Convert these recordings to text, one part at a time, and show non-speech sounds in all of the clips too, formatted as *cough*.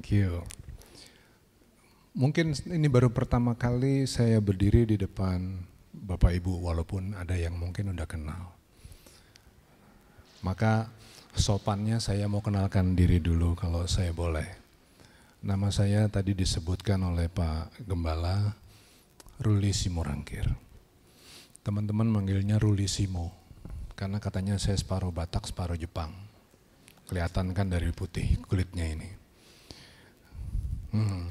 Thank you. Mungkin ini baru pertama kali saya berdiri di depan Bapak Ibu walaupun ada yang mungkin udah kenal. Maka sopannya saya mau kenalkan diri dulu kalau saya boleh. Nama saya tadi disebutkan oleh Pak Gembala Ruli Simorangkir. Teman-teman manggilnya Ruli Simo karena katanya saya separuh Batak, separuh Jepang. Kelihatan kan dari putih kulitnya ini. Hmm.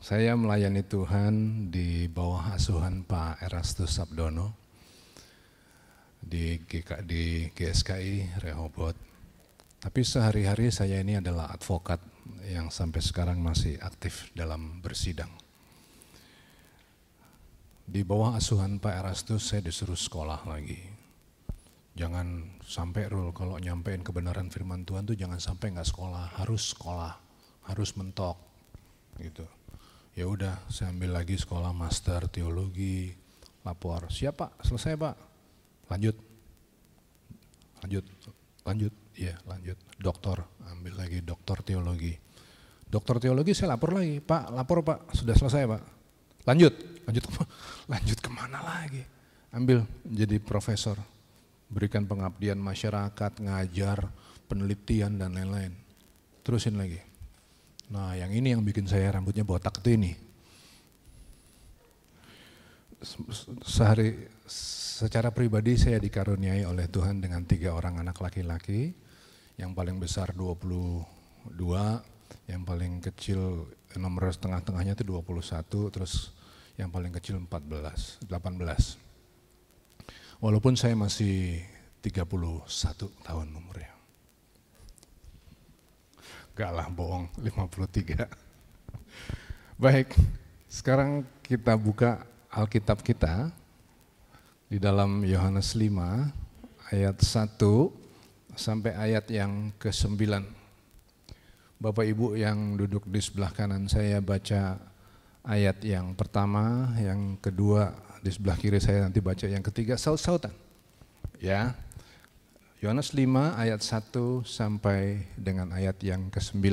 Saya melayani Tuhan di bawah asuhan Pak Erastus Sabdono di, GK, di GSKI Rehoboth. Tapi sehari-hari saya ini adalah advokat yang sampai sekarang masih aktif dalam bersidang. Di bawah asuhan Pak Erastus saya disuruh sekolah lagi. Jangan sampai rule kalau nyampein kebenaran firman Tuhan tuh jangan sampai nggak sekolah, harus sekolah, harus mentok gitu. Ya udah saya ambil lagi sekolah master teologi lapor. Siap pak? Selesai pak? Lanjut. Lanjut. Lanjut. Ya lanjut. Doktor. Ambil lagi doktor teologi. Doktor teologi saya lapor lagi. Pak lapor pak. Sudah selesai pak. Lanjut. Lanjut *laughs* lanjut ke mana lagi? Ambil jadi profesor. Berikan pengabdian masyarakat ngajar penelitian dan lain-lain. Terusin lagi Nah yang ini yang bikin saya rambutnya botak itu ini. Sehari secara pribadi saya dikaruniai oleh Tuhan dengan tiga orang anak laki-laki. Yang paling besar 22, yang paling kecil nomor setengah-tengahnya itu 21, terus yang paling kecil 14, 18. Walaupun saya masih 31 tahun umurnya. Gak lah bohong, 53. Baik, sekarang kita buka Alkitab kita di dalam Yohanes 5 ayat 1 sampai ayat yang ke-9. Bapak Ibu yang duduk di sebelah kanan saya baca ayat yang pertama, yang kedua di sebelah kiri saya nanti baca yang ketiga saut-sautan. Ya, Yohanes 5 ayat 1 sampai dengan ayat yang ke-9.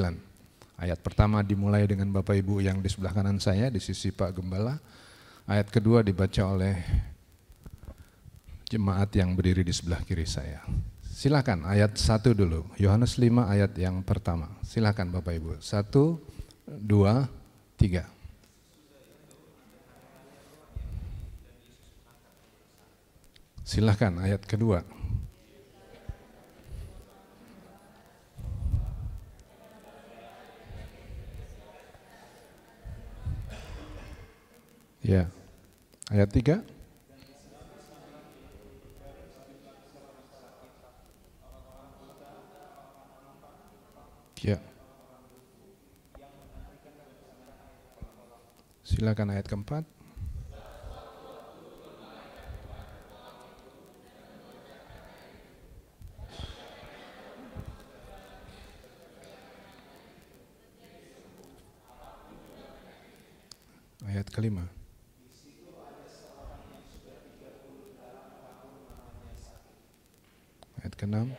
Ayat pertama dimulai dengan Bapak Ibu yang di sebelah kanan saya di sisi Pak Gembala. Ayat kedua dibaca oleh jemaat yang berdiri di sebelah kiri saya. Silakan ayat 1 dulu. Yohanes 5 ayat yang pertama. Silakan Bapak Ibu. 1 2 3. Silahkan ayat kedua. Ya. Ayat 3. Ya. Silakan ayat keempat. Ayat kelima. Ke-6.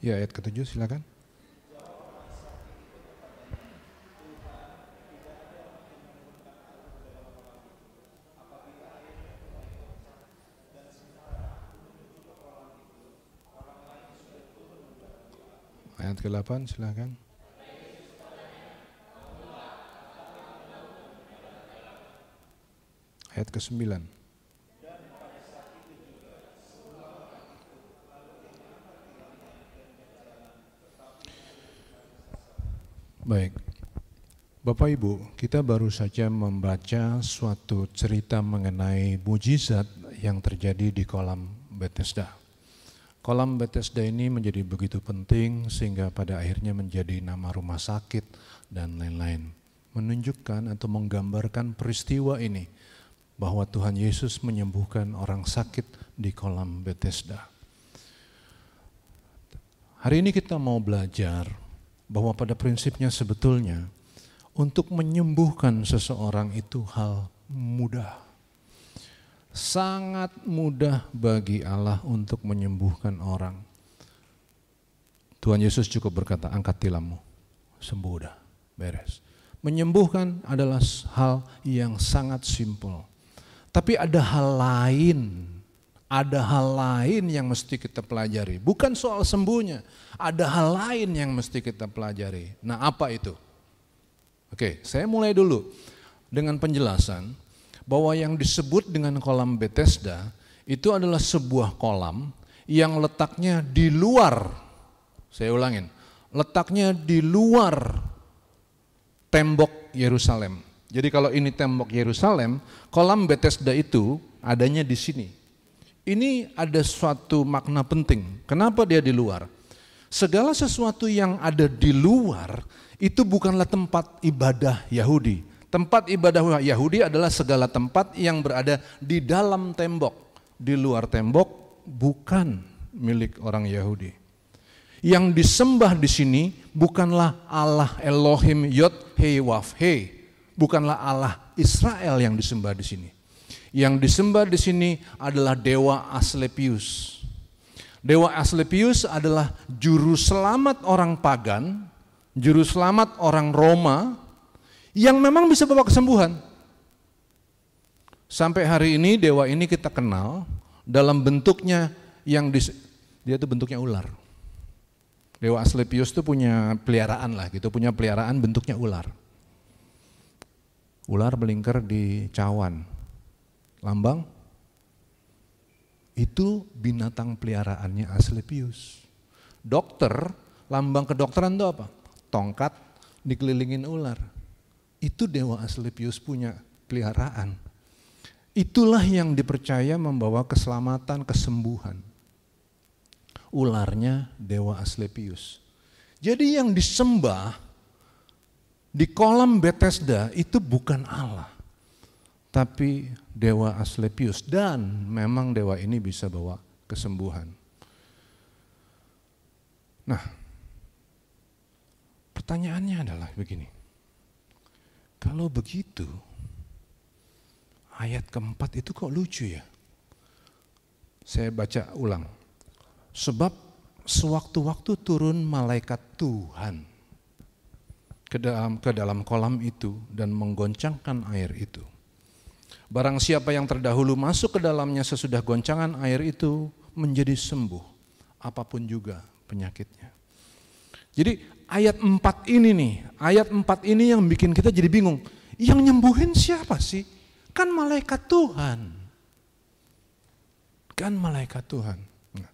Ya, ayat ke-7 silakan. Ayat ke-8 silakan. Ayat ke-9. Baik. Bapak Ibu, kita baru saja membaca suatu cerita mengenai mujizat yang terjadi di kolam Bethesda. Kolam Bethesda ini menjadi begitu penting sehingga pada akhirnya menjadi nama rumah sakit dan lain-lain. Menunjukkan atau menggambarkan peristiwa ini bahwa Tuhan Yesus menyembuhkan orang sakit di kolam Bethesda. Hari ini kita mau belajar bahwa pada prinsipnya sebetulnya untuk menyembuhkan seseorang itu hal mudah. Sangat mudah bagi Allah untuk menyembuhkan orang. Tuhan Yesus cukup berkata, angkat tilammu, sembuh udah, beres. Menyembuhkan adalah hal yang sangat simpel. Tapi ada hal lain, ada hal lain yang mesti kita pelajari. Bukan soal sembuhnya, ada hal lain yang mesti kita pelajari. Nah apa itu? Oke, saya mulai dulu dengan penjelasan bahwa yang disebut dengan kolam Bethesda itu adalah sebuah kolam yang letaknya di luar, saya ulangin, letaknya di luar tembok Yerusalem. Jadi kalau ini tembok Yerusalem, kolam Bethesda itu adanya di sini. Ini ada suatu makna penting. Kenapa dia di luar? Segala sesuatu yang ada di luar itu bukanlah tempat ibadah Yahudi. Tempat ibadah Yahudi adalah segala tempat yang berada di dalam tembok. Di luar tembok bukan milik orang Yahudi. Yang disembah di sini bukanlah Allah Elohim Yod He Waf He. Bukanlah Allah Israel yang disembah di sini. Yang disembah di sini adalah dewa Asclepius. Dewa Asclepius adalah juru selamat orang pagan, juru selamat orang Roma yang memang bisa bawa kesembuhan. Sampai hari ini dewa ini kita kenal dalam bentuknya yang dis, dia itu bentuknya ular. Dewa Asclepius itu punya peliharaan lah gitu, punya peliharaan bentuknya ular. Ular melingkar di cawan, lambang itu binatang peliharaannya Asclepius. Dokter, lambang kedokteran itu apa? Tongkat dikelilingin ular. Itu dewa Asclepius punya peliharaan. Itulah yang dipercaya membawa keselamatan, kesembuhan. Ularnya dewa Asclepius. Jadi yang disembah di kolam Bethesda itu bukan Allah tapi dewa Asclepius dan memang dewa ini bisa bawa kesembuhan. Nah, pertanyaannya adalah begini. Kalau begitu, ayat keempat itu kok lucu ya? Saya baca ulang. Sebab sewaktu-waktu turun malaikat Tuhan ke dalam ke dalam kolam itu dan menggoncangkan air itu. Barang siapa yang terdahulu masuk ke dalamnya sesudah goncangan air itu menjadi sembuh, apa pun juga penyakitnya. Jadi ayat 4 ini nih, ayat 4 ini yang bikin kita jadi bingung. Yang nyembuhin siapa sih? Kan malaikat Tuhan. Kan malaikat Tuhan. Nah,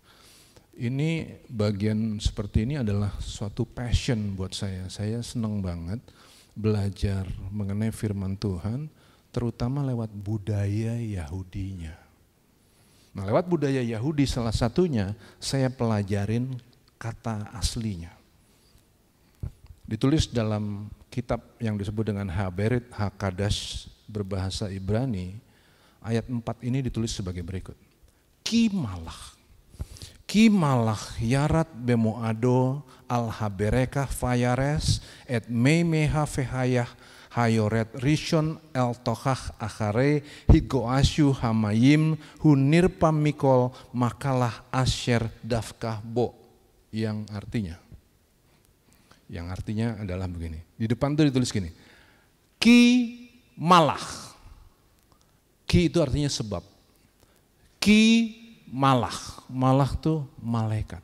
ini bagian seperti ini adalah suatu passion buat saya. Saya senang banget belajar mengenai firman Tuhan terutama lewat budaya Yahudinya. Nah, lewat budaya Yahudi salah satunya saya pelajarin kata aslinya. Ditulis dalam kitab yang disebut dengan Haberit Hakadash berbahasa Ibrani, ayat 4 ini ditulis sebagai berikut. Kimalah, kimalah yarat bemoado al habereka fayares et meimeha fehayah Hayoret Rishon El Tohah Achare Higoasyu Hamayim Hunir Pamikol Makalah Asher Dafkah Bo yang artinya yang artinya adalah begini. Di depan itu ditulis gini. Ki malah. Ki itu artinya sebab. Ki malah. Malah tuh malaikat.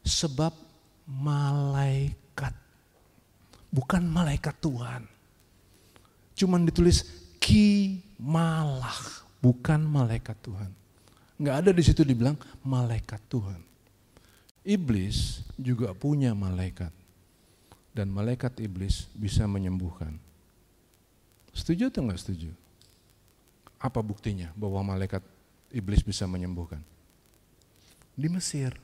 Sebab malaikat. Bukan malaikat Tuhan. Cuman ditulis ki malah, bukan malaikat Tuhan. Nggak ada di situ dibilang malaikat Tuhan. Iblis juga punya malaikat. Dan malaikat iblis bisa menyembuhkan. Setuju atau nggak setuju? Apa buktinya bahwa malaikat iblis bisa menyembuhkan? Di Mesir.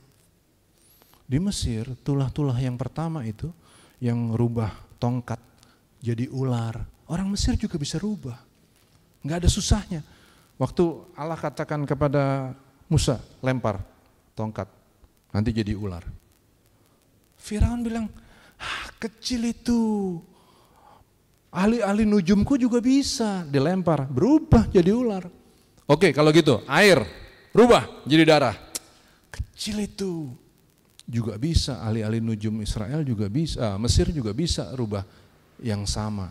Di Mesir, tulah-tulah yang pertama itu yang rubah tongkat jadi ular, Orang Mesir juga bisa rubah. Enggak ada susahnya. Waktu Allah katakan kepada Musa, lempar tongkat, nanti jadi ular. Firaun bilang, ah, kecil itu. Ahli-ahli nujumku juga bisa dilempar, berubah jadi ular. Oke, kalau gitu, air berubah jadi darah. Kecil itu juga bisa, ahli-ahli nujum Israel juga bisa, Mesir juga bisa rubah yang sama.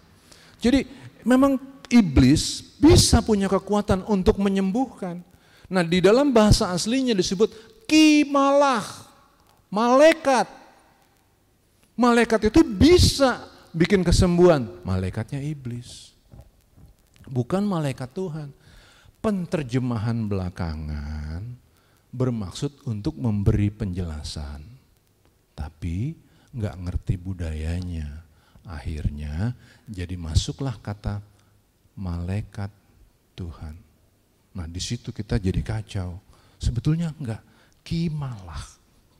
Jadi memang iblis bisa punya kekuatan untuk menyembuhkan. Nah di dalam bahasa aslinya disebut kimalah, malaikat. Malaikat itu bisa bikin kesembuhan? Malaikatnya iblis. Bukan malaikat Tuhan. Penterjemahan belakangan bermaksud untuk memberi penjelasan. Tapi nggak ngerti budayanya. Akhirnya jadi masuklah kata malaikat Tuhan. Nah di situ kita jadi kacau. Sebetulnya enggak, kimalah.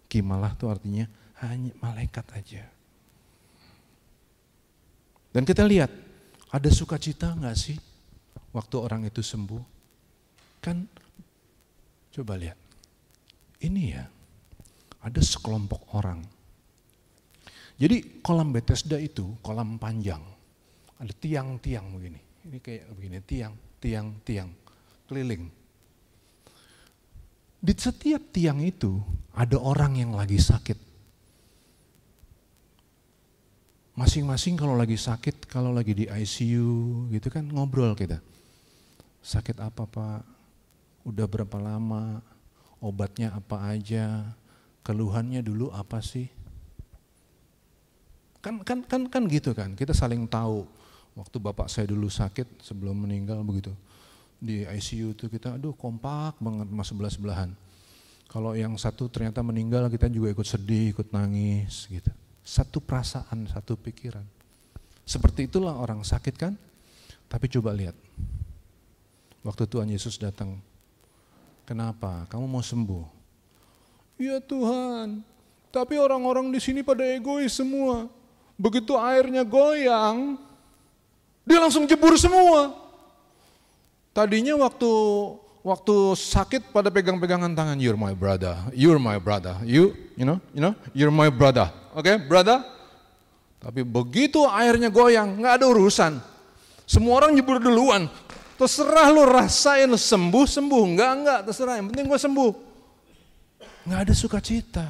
Kimalah itu artinya hanya malaikat aja. Dan kita lihat, ada sukacita nggak sih waktu orang itu sembuh? Kan coba lihat, ini ya ada sekelompok orang. Jadi kolam Bethesda itu kolam panjang, ada tiang-tiang begini. Ini kayak begini, tiang, tiang, tiang, keliling. Di setiap tiang itu ada orang yang lagi sakit. Masing-masing kalau lagi sakit, kalau lagi di ICU gitu kan ngobrol kita. Sakit apa pak? Udah berapa lama? Obatnya apa aja? Keluhannya dulu apa sih? Kan kan kan kan gitu kan. Kita saling tahu. Waktu bapak saya dulu sakit sebelum meninggal begitu di ICU itu kita aduh kompak banget mas sebelah sebelahan. Kalau yang satu ternyata meninggal kita juga ikut sedih, ikut nangis gitu. Satu perasaan, satu pikiran. Seperti itulah orang sakit kan? Tapi coba lihat. Waktu Tuhan Yesus datang, kenapa? Kamu mau sembuh? Ya Tuhan, tapi orang-orang di sini pada egois semua. Begitu airnya goyang, dia langsung jebur semua. Tadinya waktu waktu sakit pada pegang-pegangan tangan, you're my brother, you're my brother, you, you know, you know, you're my brother. Oke, okay, brother? Tapi begitu airnya goyang, nggak ada urusan. Semua orang nyebur duluan. Terserah lu rasain sembuh, sembuh. Enggak, enggak, terserah. Yang penting gue sembuh. Nggak ada sukacita.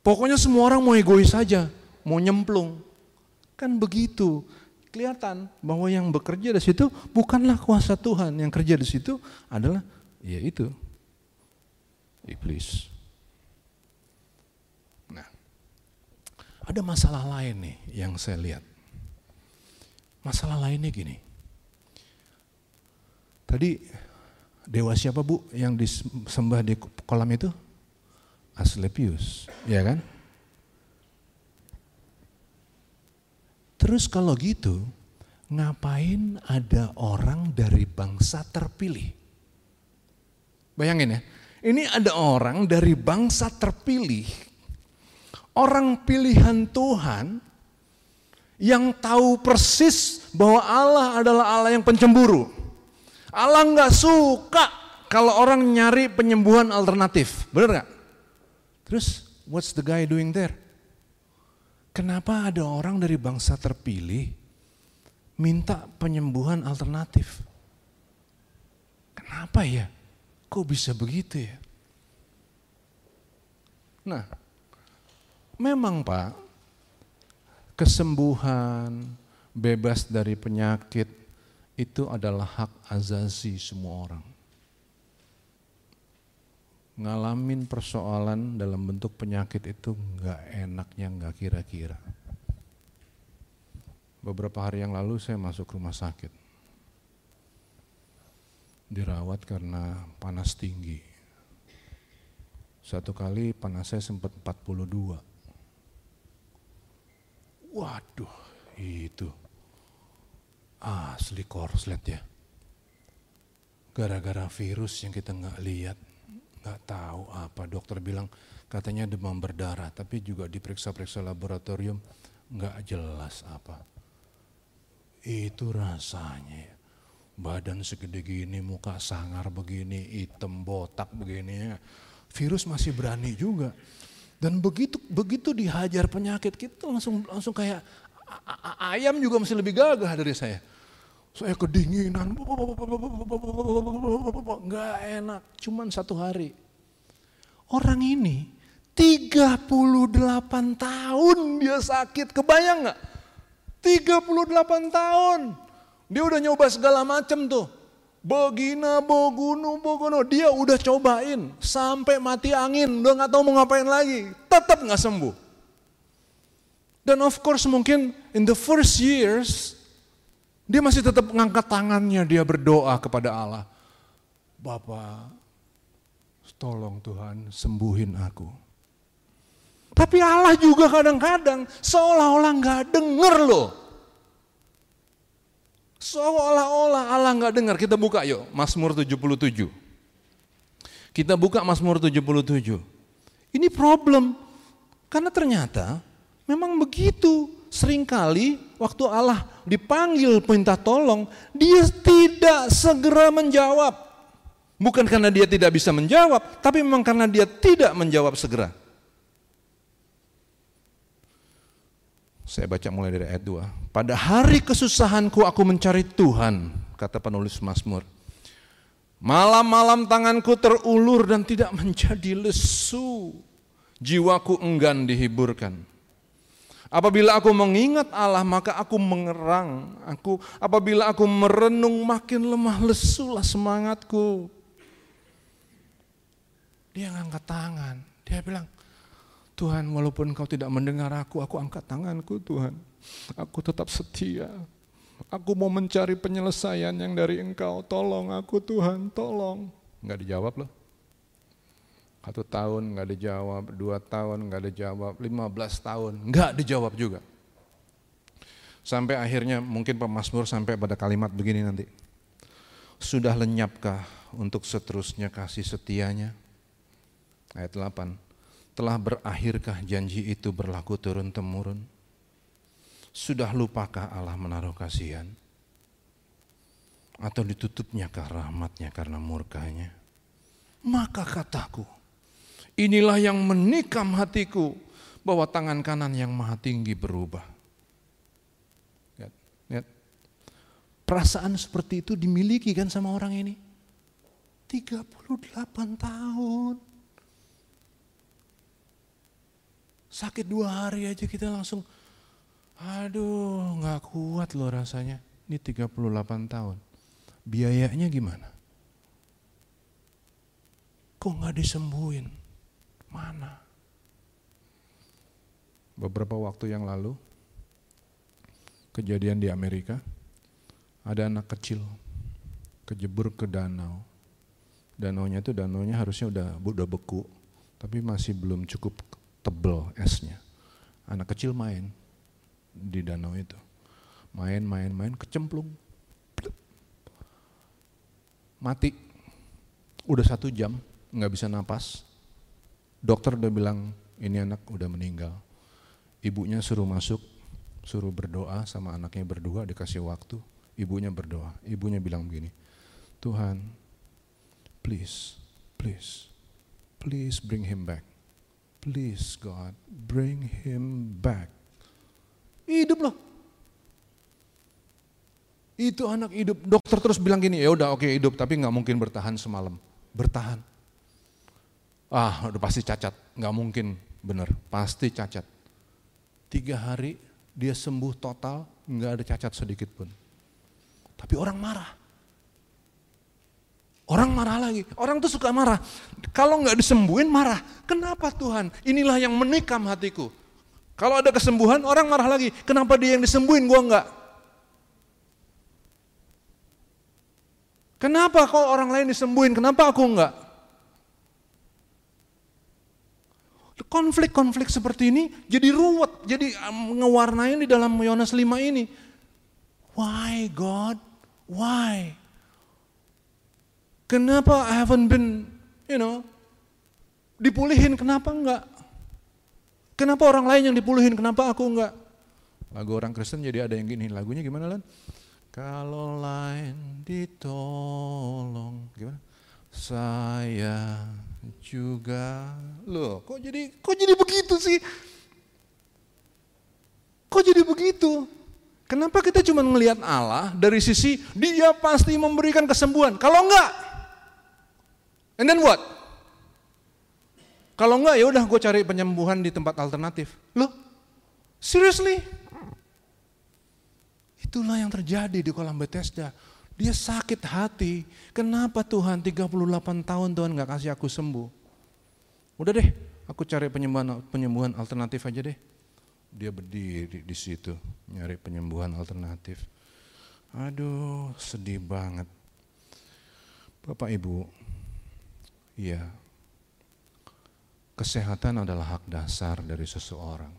Pokoknya semua orang mau egois saja, mau nyemplung. Kan begitu. Kelihatan bahwa yang bekerja di situ bukanlah kuasa Tuhan. Yang kerja di situ adalah ya itu iblis. Ada masalah lain nih yang saya lihat. Masalah lainnya gini. Tadi dewa siapa bu yang disembah di kolam itu? Asclepius, ya kan? Terus kalau gitu, ngapain ada orang dari bangsa terpilih? Bayangin ya, ini ada orang dari bangsa terpilih orang pilihan Tuhan yang tahu persis bahwa Allah adalah Allah yang pencemburu. Allah nggak suka kalau orang nyari penyembuhan alternatif, benar nggak? Terus what's the guy doing there? Kenapa ada orang dari bangsa terpilih minta penyembuhan alternatif? Kenapa ya? Kok bisa begitu ya? Nah, Memang Pak, kesembuhan, bebas dari penyakit itu adalah hak azazi semua orang. Ngalamin persoalan dalam bentuk penyakit itu nggak enaknya nggak kira-kira. Beberapa hari yang lalu saya masuk rumah sakit. Dirawat karena panas tinggi. Satu kali panas saya sempat 42 Waduh, itu asli korslet ya. Gara-gara virus yang kita nggak lihat, nggak tahu apa. Dokter bilang katanya demam berdarah, tapi juga diperiksa-periksa laboratorium nggak jelas apa. Itu rasanya ya. Badan segede gini, muka sangar begini, hitam botak begini. Virus masih berani juga. Dan begitu begitu dihajar penyakit kita langsung langsung kayak Ayam juga masih lebih gagah dari saya. Saya kedinginan, nggak enak, cuman satu hari. Orang ini 38 tahun dia sakit, kebayang nggak? 38 tahun. Dia udah nyoba segala macam tuh. Begina, bogunu, bogono. Dia udah cobain sampai mati angin, udah nggak tahu mau ngapain lagi. Tetap nggak sembuh. Dan of course mungkin in the first years dia masih tetap mengangkat tangannya, dia berdoa kepada Allah. Bapak, tolong Tuhan sembuhin aku. Tapi Allah juga kadang-kadang seolah-olah nggak denger loh. Seolah-olah Allah nggak dengar. Kita buka yuk, Mazmur 77. Kita buka Mazmur 77. Ini problem. Karena ternyata memang begitu. Seringkali waktu Allah dipanggil minta tolong, dia tidak segera menjawab. Bukan karena dia tidak bisa menjawab, tapi memang karena dia tidak menjawab segera. Saya baca mulai dari ayat 2. Pada hari kesusahanku aku mencari Tuhan, kata penulis Mazmur. Malam-malam tanganku terulur dan tidak menjadi lesu. Jiwaku enggan dihiburkan. Apabila aku mengingat Allah maka aku mengerang. Aku apabila aku merenung makin lemah lesulah semangatku. Dia ngangkat tangan. Dia bilang, Tuhan walaupun engkau tidak mendengar aku, aku angkat tanganku Tuhan. Aku tetap setia. Aku mau mencari penyelesaian yang dari engkau. Tolong aku Tuhan, tolong. Enggak dijawab loh. Satu tahun nggak dijawab, dua tahun nggak dijawab, lima belas tahun nggak dijawab juga. Sampai akhirnya mungkin pemazmur sampai pada kalimat begini nanti. Sudah lenyapkah untuk seterusnya kasih setianya? Ayat 8. Telah berakhirkah janji itu berlaku turun-temurun? Sudah lupakah Allah menaruh kasihan? Atau ditutupnyakah rahmatnya karena murkanya? Maka kataku, Inilah yang menikam hatiku bahwa tangan kanan yang maha tinggi berubah. Lihat, lihat. Perasaan seperti itu dimiliki kan sama orang ini. 38 tahun. Sakit dua hari aja kita langsung, aduh gak kuat loh rasanya. Ini 38 tahun. Biayanya gimana? Kok gak disembuhin? Mana? Beberapa waktu yang lalu, kejadian di Amerika, ada anak kecil kejebur ke danau. Danaunya itu danaunya harusnya udah udah beku, tapi masih belum cukup tebel esnya. Anak kecil main di danau itu. Main, main, main, kecemplung. Mati. Udah satu jam, nggak bisa napas, Dokter udah bilang ini anak udah meninggal. Ibunya suruh masuk, suruh berdoa sama anaknya berdua dikasih waktu. Ibunya berdoa. Ibunya bilang begini, Tuhan, please, please, please bring him back. Please God, bring him back. Hidup loh. Itu anak hidup. Dokter terus bilang gini, ya udah oke okay, hidup, tapi nggak mungkin bertahan semalam. Bertahan ah udah pasti cacat, nggak mungkin bener, pasti cacat. Tiga hari dia sembuh total, nggak ada cacat sedikit pun. Tapi orang marah. Orang marah lagi, orang tuh suka marah. Kalau nggak disembuhin marah. Kenapa Tuhan? Inilah yang menikam hatiku. Kalau ada kesembuhan orang marah lagi. Kenapa dia yang disembuhin gua nggak? Kenapa kalau orang lain disembuhin? Kenapa aku nggak? Konflik-konflik seperti ini jadi ruwet, jadi ngewarnain di dalam Yohanes 5 ini. Why God? Why? Kenapa I haven't been, you know, dipulihin, kenapa enggak? Kenapa orang lain yang dipulihin, kenapa aku enggak? Lagu orang Kristen jadi ada yang gini, lagunya gimana Lan? Kalau lain ditolong, gimana? Saya juga. Loh, kok jadi kok jadi begitu sih? Kok jadi begitu? Kenapa kita cuma melihat Allah dari sisi dia pasti memberikan kesembuhan? Kalau enggak, and then what? Kalau enggak ya udah gue cari penyembuhan di tempat alternatif. Loh, seriously? Itulah yang terjadi di kolam Bethesda. Dia sakit hati. Kenapa Tuhan 38 tahun Tuhan nggak kasih aku sembuh? Udah deh, aku cari penyembuhan penyembuhan alternatif aja deh. Dia berdiri di situ nyari penyembuhan alternatif. Aduh, sedih banget. Bapak Ibu, iya, kesehatan adalah hak dasar dari seseorang.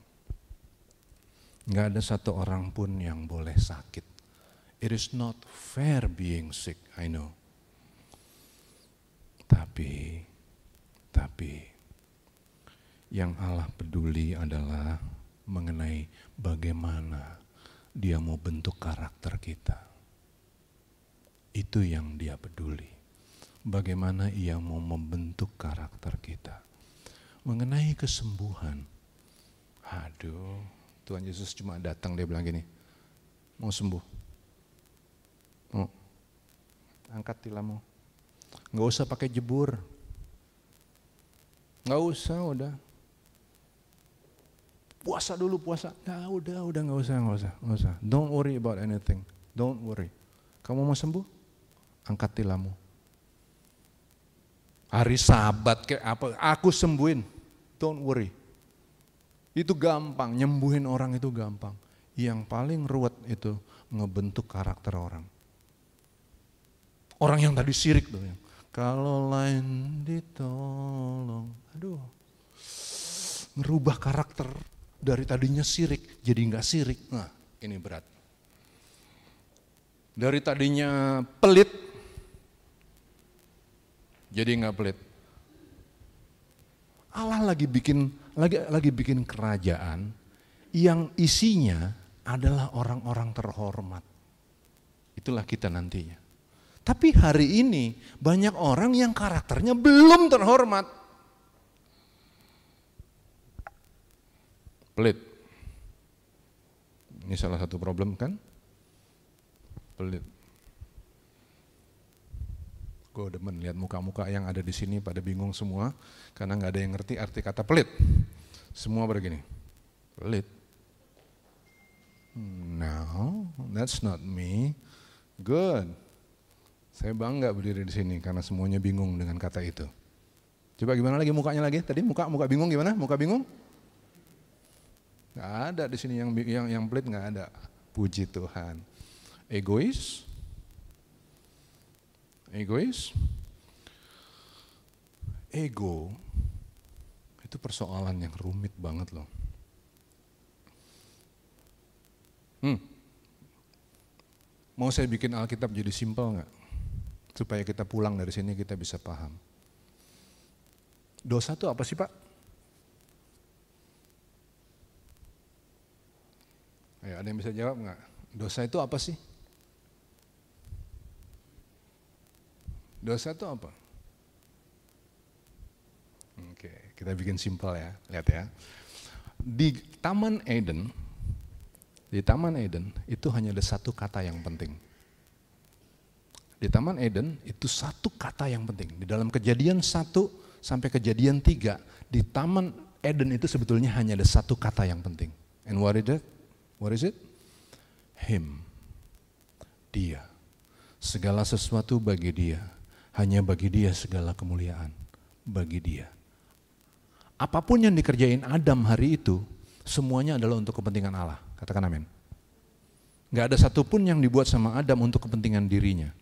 Nggak ada satu orang pun yang boleh sakit. It is not fair being sick, I know. Tapi, tapi, yang Allah peduli adalah mengenai bagaimana dia mau bentuk karakter kita. Itu yang dia peduli. Bagaimana ia mau membentuk karakter kita. Mengenai kesembuhan. Aduh, Tuhan Yesus cuma datang dia bilang gini, mau sembuh. Mau angkat tilammu. Nggak usah pakai jebur. Nggak usah udah. Puasa dulu puasa. Nah udah, udah nggak usah, nggak usah, nggak usah. Don't worry about anything. Don't worry. Kamu mau sembuh? Angkat tilammu. Hari sabat kayak apa? Aku sembuhin. Don't worry. Itu gampang, nyembuhin orang itu gampang. Yang paling ruwet itu ngebentuk karakter orang. Orang yang tadi sirik tuh. Kalau lain ditolong, aduh, ngerubah karakter dari tadinya sirik jadi nggak sirik. Nah, ini berat. Dari tadinya pelit jadi nggak pelit. Allah lagi bikin lagi lagi bikin kerajaan yang isinya adalah orang-orang terhormat. Itulah kita nantinya. Tapi hari ini banyak orang yang karakternya belum terhormat. Pelit. Ini salah satu problem kan? Pelit. Gue demen lihat muka-muka yang ada di sini pada bingung semua karena nggak ada yang ngerti arti kata pelit. Semua begini, pelit. No, that's not me. Good. Saya bangga berdiri di sini karena semuanya bingung dengan kata itu. Coba gimana lagi mukanya lagi? Tadi muka muka bingung gimana? Muka bingung? Gak ada di sini yang yang yang pelit nggak ada. Puji Tuhan. Egois? Egois? Ego itu persoalan yang rumit banget loh. Hmm. Mau saya bikin Alkitab jadi simpel nggak? Supaya kita pulang dari sini kita bisa paham. Dosa itu apa sih Pak? Ayo, ada yang bisa jawab nggak? Dosa itu apa sih? Dosa itu apa? Oke, kita bikin simpel ya, lihat ya. Di Taman Eden, di Taman Eden itu hanya ada satu kata yang penting. Di Taman Eden itu satu kata yang penting. Di dalam kejadian satu sampai kejadian tiga, di Taman Eden itu sebetulnya hanya ada satu kata yang penting. And what is it? What is it? Him. Dia. Segala sesuatu bagi dia. Hanya bagi dia segala kemuliaan. Bagi dia. Apa pun yang dikerjain Adam hari itu, semuanya adalah untuk kepentingan Allah. Katakan amin. Gak ada satupun yang dibuat sama Adam untuk kepentingan dirinya.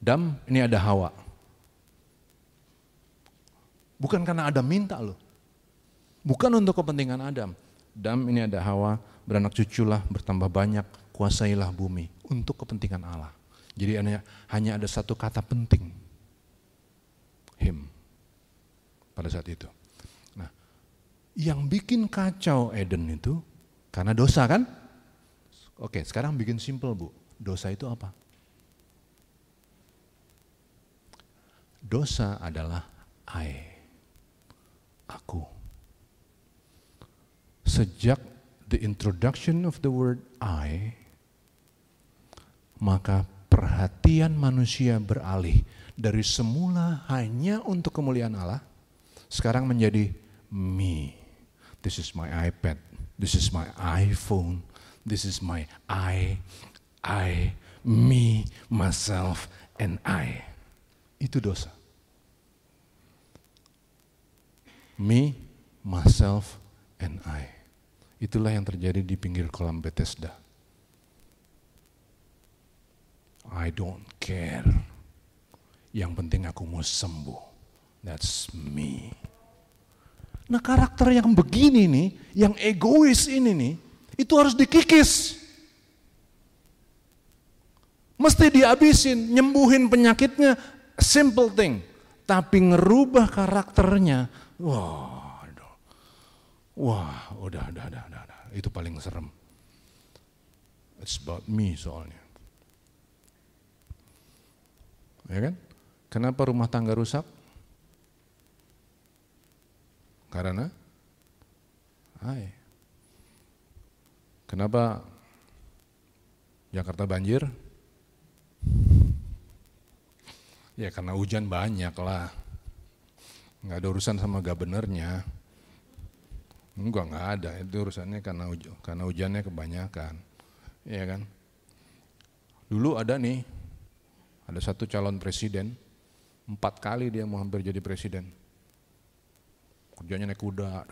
Adam, ini ada Hawa. Bukan karena Adam minta loh. Bukan untuk kepentingan Adam. Adam ini ada Hawa, beranak cuculah, bertambah banyak, kuasailah bumi. Untuk kepentingan Allah. Jadi hanya, hanya ada satu kata penting. Him. Pada saat itu. Nah, yang bikin kacau Eden itu karena dosa kan? Oke, sekarang bikin simple Bu. Dosa itu apa? Dosa adalah I. Aku. Sejak the introduction of the word I, maka perhatian manusia beralih dari semula hanya untuk kemuliaan Allah, sekarang menjadi me. This is my iPad, this is my iPhone, this is my I, I, me, myself, and I. Itu dosa. Me, myself, and I. Itulah yang terjadi di pinggir kolam Bethesda. I don't care. Yang penting aku mau sembuh. That's me. Nah karakter yang begini nih, yang egois ini nih, itu harus dikikis. Mesti dihabisin, nyembuhin penyakitnya, simple thing. Tapi ngerubah karakternya, wah, aduh. wah, udah, udah, udah, udah, udah. Itu paling serem. It's about me soalnya. Ya kan? Kenapa rumah tangga rusak? Karena Hai. Kenapa Jakarta banjir? Ya karena hujan banyak lah. Nggak ada urusan sama gabenernya. Enggak, nggak ada. Itu urusannya karena hujan, karena hujannya kebanyakan. Iya kan? Dulu ada nih, ada satu calon presiden, empat kali dia mau hampir jadi presiden. Kerjanya naik kuda.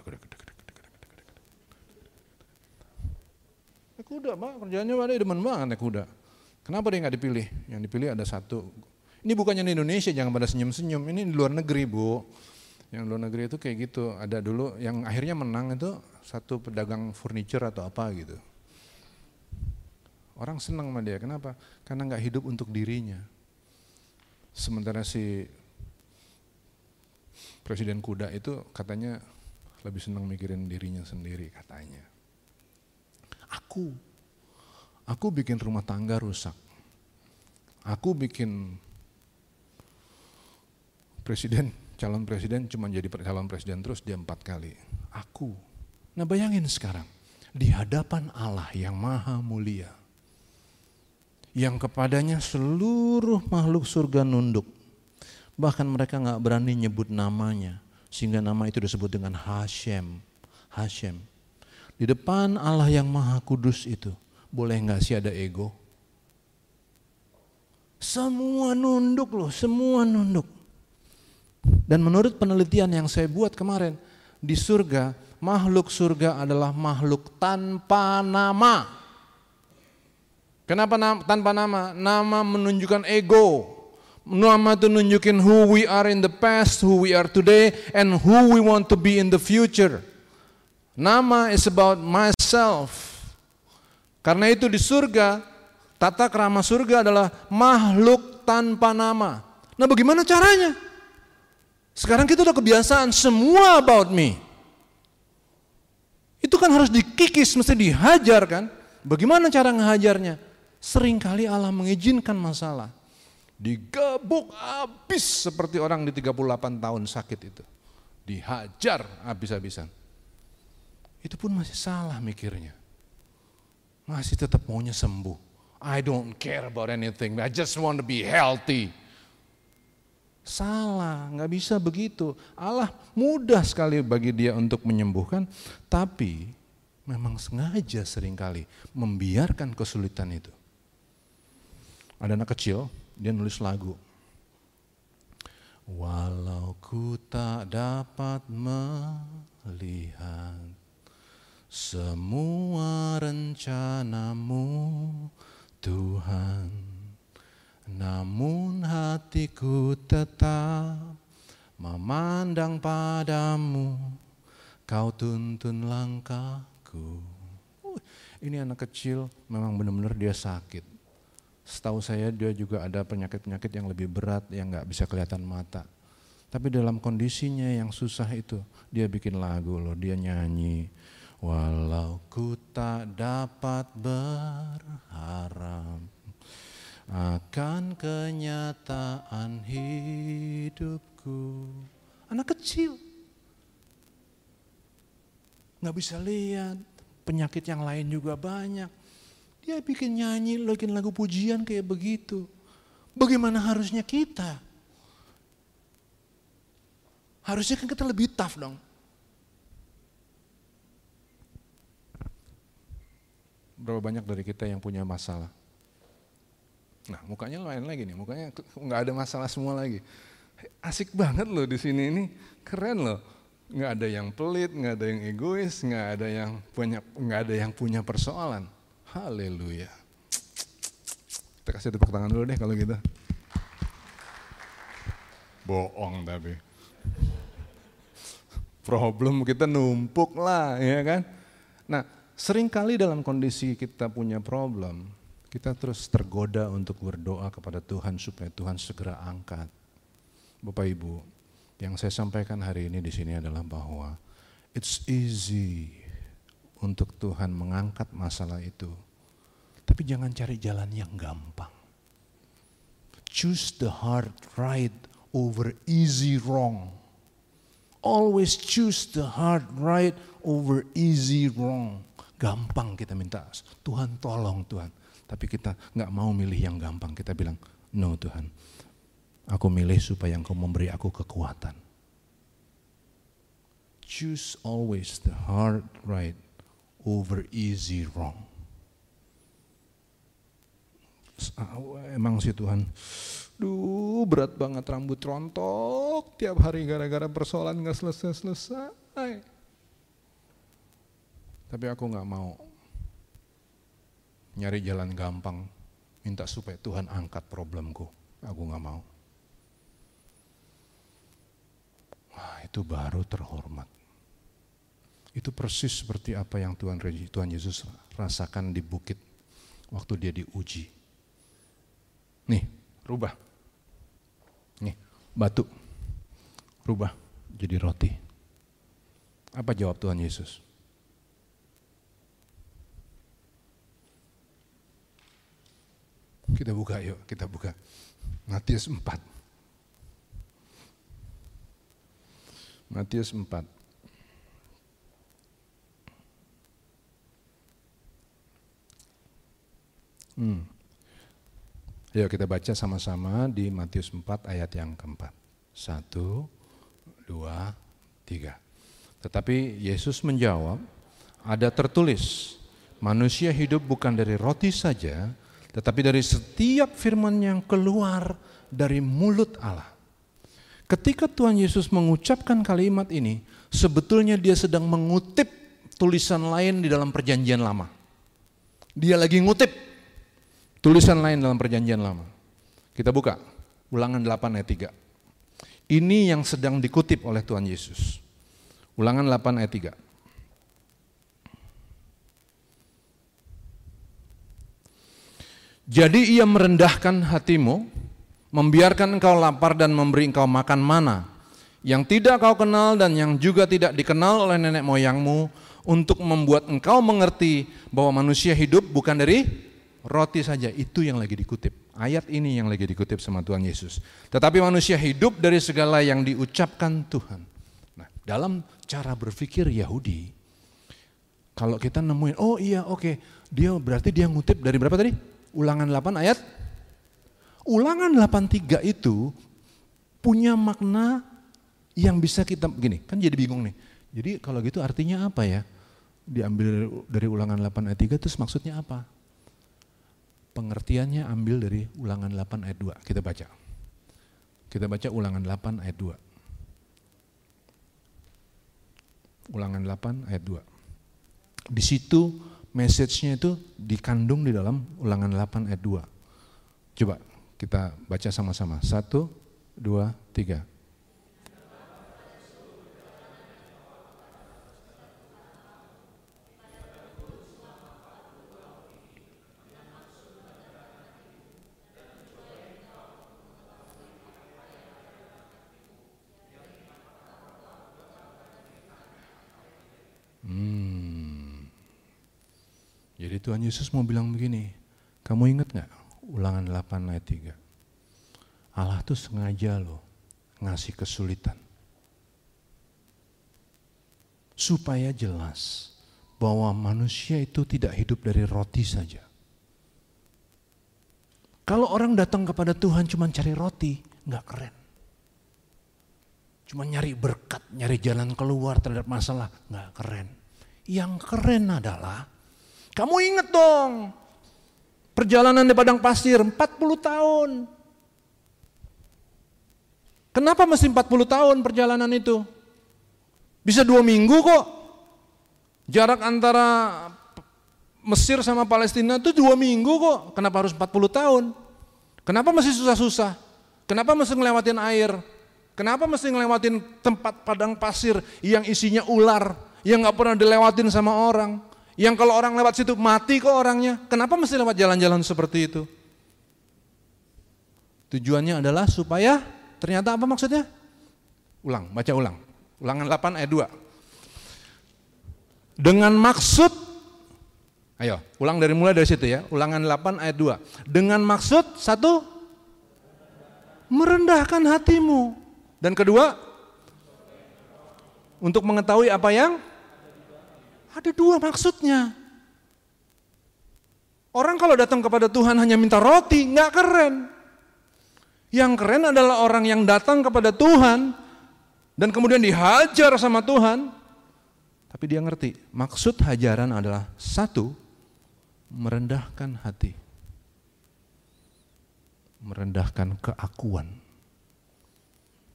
Naik kuda, Pak. Kerjanya dia demen banget naik kuda. Kenapa dia nggak dipilih? Yang dipilih ada satu. Ini bukannya di Indonesia, jangan pada senyum-senyum. Ini di luar negeri, Bu. Yang luar negeri itu kayak gitu. Ada dulu yang akhirnya menang itu satu pedagang furniture atau apa gitu. Orang senang sama dia. Kenapa? Karena nggak hidup untuk dirinya. Sementara si Presiden kuda itu katanya lebih senang mikirin dirinya sendiri katanya. Aku, aku bikin rumah tangga rusak. Aku bikin presiden, calon presiden cuma jadi calon presiden terus dia empat kali. Aku. Nah bayangin sekarang, di hadapan Allah yang maha mulia, yang kepadanya seluruh makhluk surga nunduk, Bahkan mereka nggak berani nyebut namanya. Sehingga nama itu disebut dengan Hashem. Hashem. Di depan Allah yang maha kudus itu. Boleh nggak sih ada ego? Semua nunduk loh, semua nunduk. Dan menurut penelitian yang saya buat kemarin, di surga, makhluk surga adalah makhluk tanpa nama. Kenapa tanpa nama? Nama menunjukkan ego. Nama itu nunjukin who we are in the past, who we are today, and who we want to be in the future. Nama is about myself. Karena itu di surga, tata kerama surga adalah makhluk tanpa nama. Nah bagaimana caranya? Sekarang kita udah kebiasaan semua about me. Itu kan harus dikikis, mesti dihajar kan. Bagaimana cara ngehajarnya? Seringkali Allah mengizinkan masalah digebuk habis seperti orang di 38 tahun sakit itu. Dihajar habis-habisan. Itu pun masih salah mikirnya. Masih tetap maunya sembuh. I don't care about anything, I just want to be healthy. Salah, nggak bisa begitu. Allah mudah sekali bagi dia untuk menyembuhkan, tapi memang sengaja sering kali membiarkan kesulitan itu. Ada anak kecil, dia nulis lagu. Walau ku tak dapat melihat semua rencanamu Tuhan. Namun hatiku tetap memandang padamu. Kau tuntun langkahku. Ini anak kecil memang benar-benar dia sakit Setahu saya dia juga ada penyakit-penyakit yang lebih berat yang nggak bisa kelihatan mata. Tapi dalam kondisinya yang susah itu, dia bikin lagu loh, dia nyanyi. Walau ku tak dapat berharap akan kenyataan hidupku. Anak kecil, nggak bisa lihat, penyakit yang lain juga banyak. Dia bikin nyanyi, bikin lagu pujian kayak begitu. Bagaimana harusnya kita? Harusnya kan kita lebih tough dong. Berapa banyak dari kita yang punya masalah? Nah, mukanya lain lagi nih, mukanya nggak ada masalah semua lagi. Asik banget loh di sini ini, keren loh. Nggak ada yang pelit, nggak ada yang egois, nggak ada yang punya nggak ada yang punya persoalan. Haleluya. Kita kasih tepuk tangan dulu deh kalau gitu. Bohong tapi. Problem kita numpuk lah, ya kan? Nah, sering kali dalam kondisi kita punya problem, kita terus tergoda untuk berdoa kepada Tuhan supaya Tuhan segera angkat. Bapak Ibu, yang saya sampaikan hari ini di sini adalah bahwa it's easy untuk Tuhan mengangkat masalah itu. Tapi jangan cari jalan yang gampang. Choose the hard right over easy wrong. Always choose the hard right over easy wrong. Gampang kita minta, Tuhan tolong Tuhan tapi kita nggak mau milih yang gampang. Kita bilang, no Tuhan, aku milih supaya engkau memberi aku kekuatan. Choose always the hard right over easy wrong. Emang sih Tuhan, duh berat banget rambut rontok tiap hari gara-gara persoalan nggak selesai-selesai. Tapi aku nggak mau nyari jalan gampang, minta supaya Tuhan angkat problemku. Aku nggak mau. Wah, itu baru terhormat. Itu persis seperti apa yang Tuhan Tuhan Yesus rasakan di bukit waktu dia diuji. Nih, rubah. Nih, batu. Rubah jadi roti. Apa jawab Tuhan Yesus? Kita buka yuk, kita buka. Matius 4. Matius 4. Hmm. Yuk kita baca sama-sama di Matius 4 ayat yang keempat. Satu, dua, tiga. Tetapi Yesus menjawab, ada tertulis, manusia hidup bukan dari roti saja, tetapi dari setiap firman yang keluar dari mulut Allah. Ketika Tuhan Yesus mengucapkan kalimat ini, sebetulnya dia sedang mengutip tulisan lain di dalam perjanjian lama. Dia lagi ngutip tulisan lain dalam perjanjian lama. Kita buka ulangan 8 ayat 3. Ini yang sedang dikutip oleh Tuhan Yesus. Ulangan 8 ayat 3. Jadi ia merendahkan hatimu, membiarkan engkau lapar dan memberi engkau makan mana yang tidak kau kenal dan yang juga tidak dikenal oleh nenek moyangmu untuk membuat engkau mengerti bahwa manusia hidup bukan dari roti saja. Itu yang lagi dikutip. Ayat ini yang lagi dikutip sama Tuhan Yesus. Tetapi manusia hidup dari segala yang diucapkan Tuhan. Nah, dalam cara berpikir Yahudi, kalau kita nemuin, oh iya oke, okay. dia berarti dia ngutip dari berapa tadi? Ulangan 8 ayat Ulangan 83 itu punya makna yang bisa kita gini, kan jadi bingung nih. Jadi kalau gitu artinya apa ya? Diambil dari ulangan 8 ayat 3 terus maksudnya apa? Pengertiannya ambil dari ulangan 8 ayat 2. Kita baca. Kita baca ulangan 8 ayat 2. Ulangan 8 ayat 2. Di situ message-nya itu dikandung di dalam ulangan 8 ayat 2. Coba kita baca sama-sama. Satu, dua, tiga. Jadi Tuhan Yesus mau bilang begini, kamu ingat nggak ulangan 8 ayat 3? Allah tuh sengaja loh ngasih kesulitan. Supaya jelas bahwa manusia itu tidak hidup dari roti saja. Kalau orang datang kepada Tuhan cuma cari roti, nggak keren. Cuma nyari berkat, nyari jalan keluar terhadap masalah, nggak keren. Yang keren adalah, kamu inget dong, perjalanan di padang pasir 40 tahun. Kenapa mesti 40 tahun perjalanan itu? Bisa dua minggu kok. Jarak antara Mesir sama Palestina itu dua minggu kok. Kenapa harus 40 tahun? Kenapa masih susah-susah? Kenapa mesti ngelewatin air? Kenapa mesti ngelewatin tempat padang pasir yang isinya ular, yang nggak pernah dilewatin sama orang, yang kalau orang lewat situ mati kok orangnya. Kenapa mesti lewat jalan-jalan seperti itu? Tujuannya adalah supaya ternyata apa maksudnya? Ulang, baca ulang. Ulangan 8 ayat 2. Dengan maksud Ayo, ulang dari mulai dari situ ya. Ulangan 8 ayat 2. Dengan maksud satu merendahkan hatimu. Dan kedua untuk mengetahui apa yang ada dua maksudnya. Orang kalau datang kepada Tuhan hanya minta roti, nggak keren. Yang keren adalah orang yang datang kepada Tuhan dan kemudian dihajar sama Tuhan, tapi dia ngerti maksud hajaran adalah satu, merendahkan hati, merendahkan keakuan,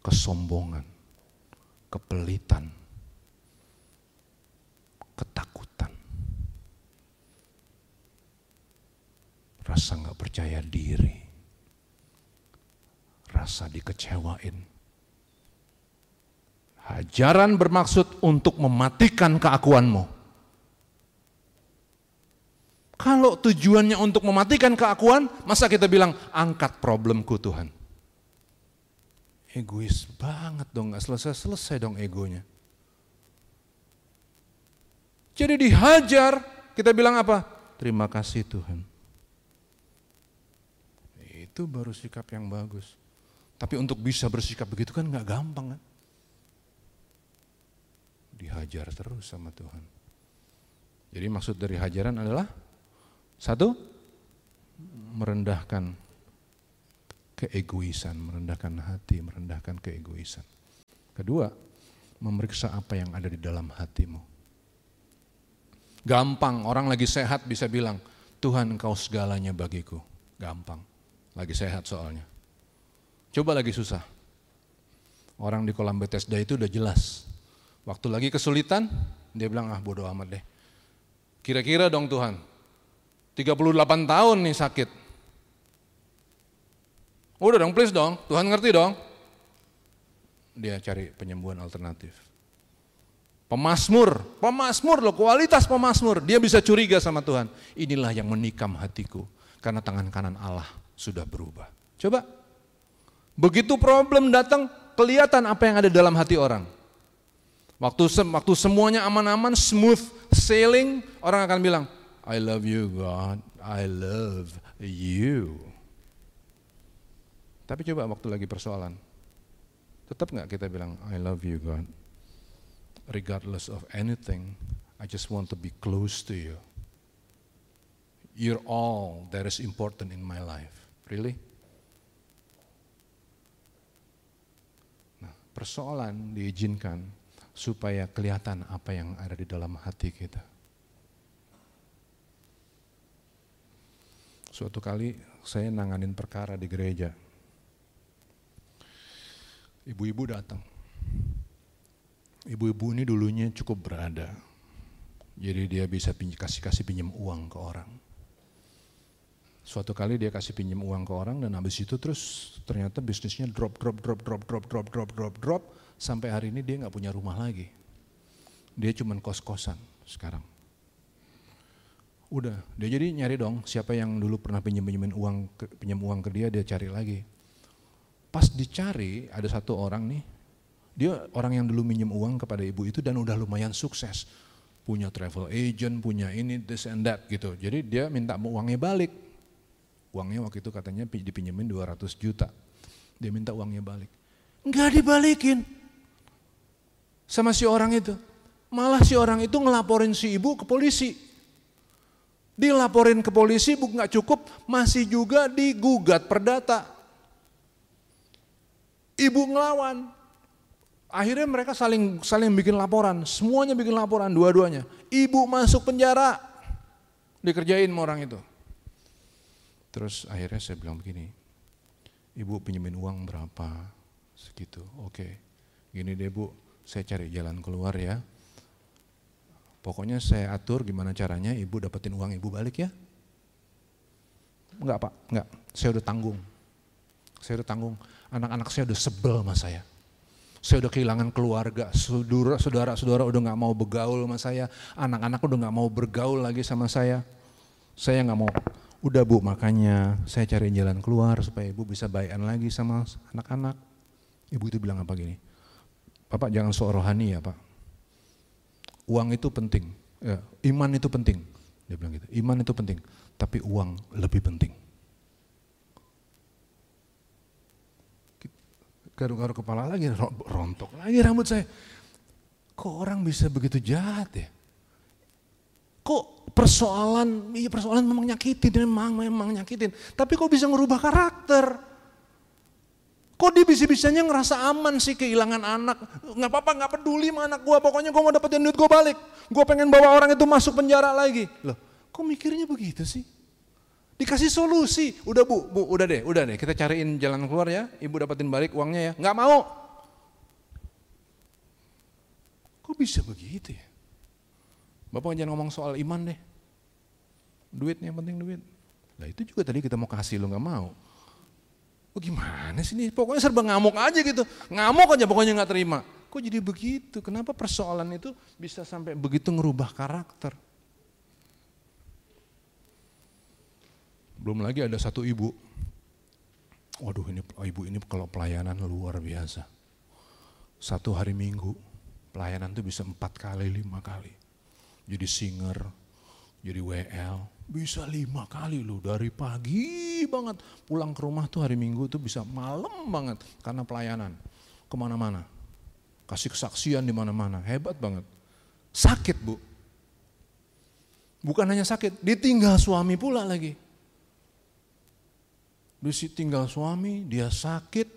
kesombongan, kepelitan, ketakutan, rasa nggak percaya diri, rasa dikecewain, Hajaran bermaksud untuk mematikan keakuanmu. Kalau tujuannya untuk mematikan keakuan, masa kita bilang angkat problemku Tuhan. Egois banget dong, gak selesai-selesai dong egonya. Jadi dihajar, kita bilang apa? Terima kasih Tuhan. Itu baru sikap yang bagus. Tapi untuk bisa bersikap begitu kan gak gampang kan dihajar terus sama Tuhan. Jadi maksud dari hajaran adalah satu merendahkan keegoisan, merendahkan hati, merendahkan keegoisan. Kedua, memeriksa apa yang ada di dalam hatimu. Gampang, orang lagi sehat bisa bilang, Tuhan engkau segalanya bagiku. Gampang, lagi sehat soalnya. Coba lagi susah. Orang di kolam Bethesda itu udah jelas, Waktu lagi kesulitan, dia bilang, ah bodoh amat deh. Kira-kira dong Tuhan, 38 tahun nih sakit. Udah dong, please dong, Tuhan ngerti dong. Dia cari penyembuhan alternatif. Pemasmur, pemasmur loh, kualitas pemasmur. Dia bisa curiga sama Tuhan. Inilah yang menikam hatiku, karena tangan kanan Allah sudah berubah. Coba, begitu problem datang, kelihatan apa yang ada dalam hati orang. Waktu waktu semuanya aman-aman, smooth sailing, orang akan bilang, I love you God, I love you. Tapi coba waktu lagi persoalan, tetap nggak kita bilang, I love you God. Regardless of anything, I just want to be close to you. You're all that is important in my life. Really? Nah, persoalan diizinkan supaya kelihatan apa yang ada di dalam hati kita. Suatu kali saya nanganin perkara di gereja. Ibu-ibu datang. Ibu-ibu ini dulunya cukup berada. Jadi dia bisa kasih-kasih pinjam uang ke orang. Suatu kali dia kasih pinjam uang ke orang dan habis itu terus ternyata bisnisnya drop, drop, drop, drop, drop, drop, drop, drop, drop Sampai hari ini dia nggak punya rumah lagi. Dia cuma kos-kosan sekarang. Udah, dia jadi nyari dong siapa yang dulu pernah pinjam pinjamin uang pinjam uang ke dia dia cari lagi. Pas dicari ada satu orang nih, dia orang yang dulu minjem uang kepada ibu itu dan udah lumayan sukses. Punya travel agent, punya ini, this and that gitu. Jadi dia minta uangnya balik. Uangnya waktu itu katanya dipinjemin 200 juta. Dia minta uangnya balik. Enggak dibalikin sama si orang itu. Malah si orang itu ngelaporin si ibu ke polisi. Dilaporin ke polisi, bu nggak cukup, masih juga digugat perdata. Ibu ngelawan. Akhirnya mereka saling saling bikin laporan, semuanya bikin laporan dua-duanya. Ibu masuk penjara, dikerjain sama orang itu. Terus akhirnya saya bilang begini, ibu pinjemin uang berapa? Segitu, oke. Gini deh bu, saya cari jalan keluar ya. Pokoknya saya atur gimana caranya ibu dapetin uang ibu balik ya. Enggak pak, enggak. Saya udah tanggung. Saya udah tanggung. Anak-anak saya udah sebel sama saya. Saya udah kehilangan keluarga, saudara-saudara udah nggak mau bergaul sama saya, anak-anak udah nggak mau bergaul lagi sama saya. Saya nggak mau. Udah bu, makanya saya cari jalan keluar supaya ibu bisa bayan lagi sama anak-anak. Ibu itu bilang apa gini, Bapak jangan sok rohani ya Pak. Uang itu penting, ya, iman itu penting. Dia bilang gitu, iman itu penting, tapi uang lebih penting. Garuk-garuk kepala lagi, rontok lagi rambut saya. Kok orang bisa begitu jahat ya? Kok persoalan, iya persoalan memang nyakitin, memang, memang nyakitin. Tapi kok bisa ngerubah karakter? Kok dia bisa-bisanya ngerasa aman sih kehilangan anak? Nggak apa-apa, nggak peduli sama anak gue. Pokoknya gue mau dapetin duit gue balik. Gue pengen bawa orang itu masuk penjara lagi. Loh, kok mikirnya begitu sih? Dikasih solusi. Udah bu, bu, udah deh, udah deh. Kita cariin jalan keluar ya. Ibu dapetin balik uangnya ya. Nggak mau. Kok bisa begitu ya? Bapak jangan ngomong soal iman deh. Duitnya yang penting duit. Nah itu juga tadi kita mau kasih lo nggak mau. Oh gimana sih ini? Pokoknya serba ngamuk aja gitu. Ngamuk aja pokoknya nggak terima. Kok jadi begitu? Kenapa persoalan itu bisa sampai begitu ngerubah karakter? Belum lagi ada satu ibu. Waduh ini ibu ini kalau pelayanan luar biasa. Satu hari minggu pelayanan tuh bisa empat kali, lima kali. Jadi singer, jadi WL, bisa lima kali loh dari pagi banget. Pulang ke rumah tuh hari minggu tuh bisa malam banget karena pelayanan. Ke mana-mana. Kasih kesaksian di mana-mana. Hebat banget. Sakit bu. Bukan hanya sakit, ditinggal suami pula lagi. Ditinggal suami, dia sakit.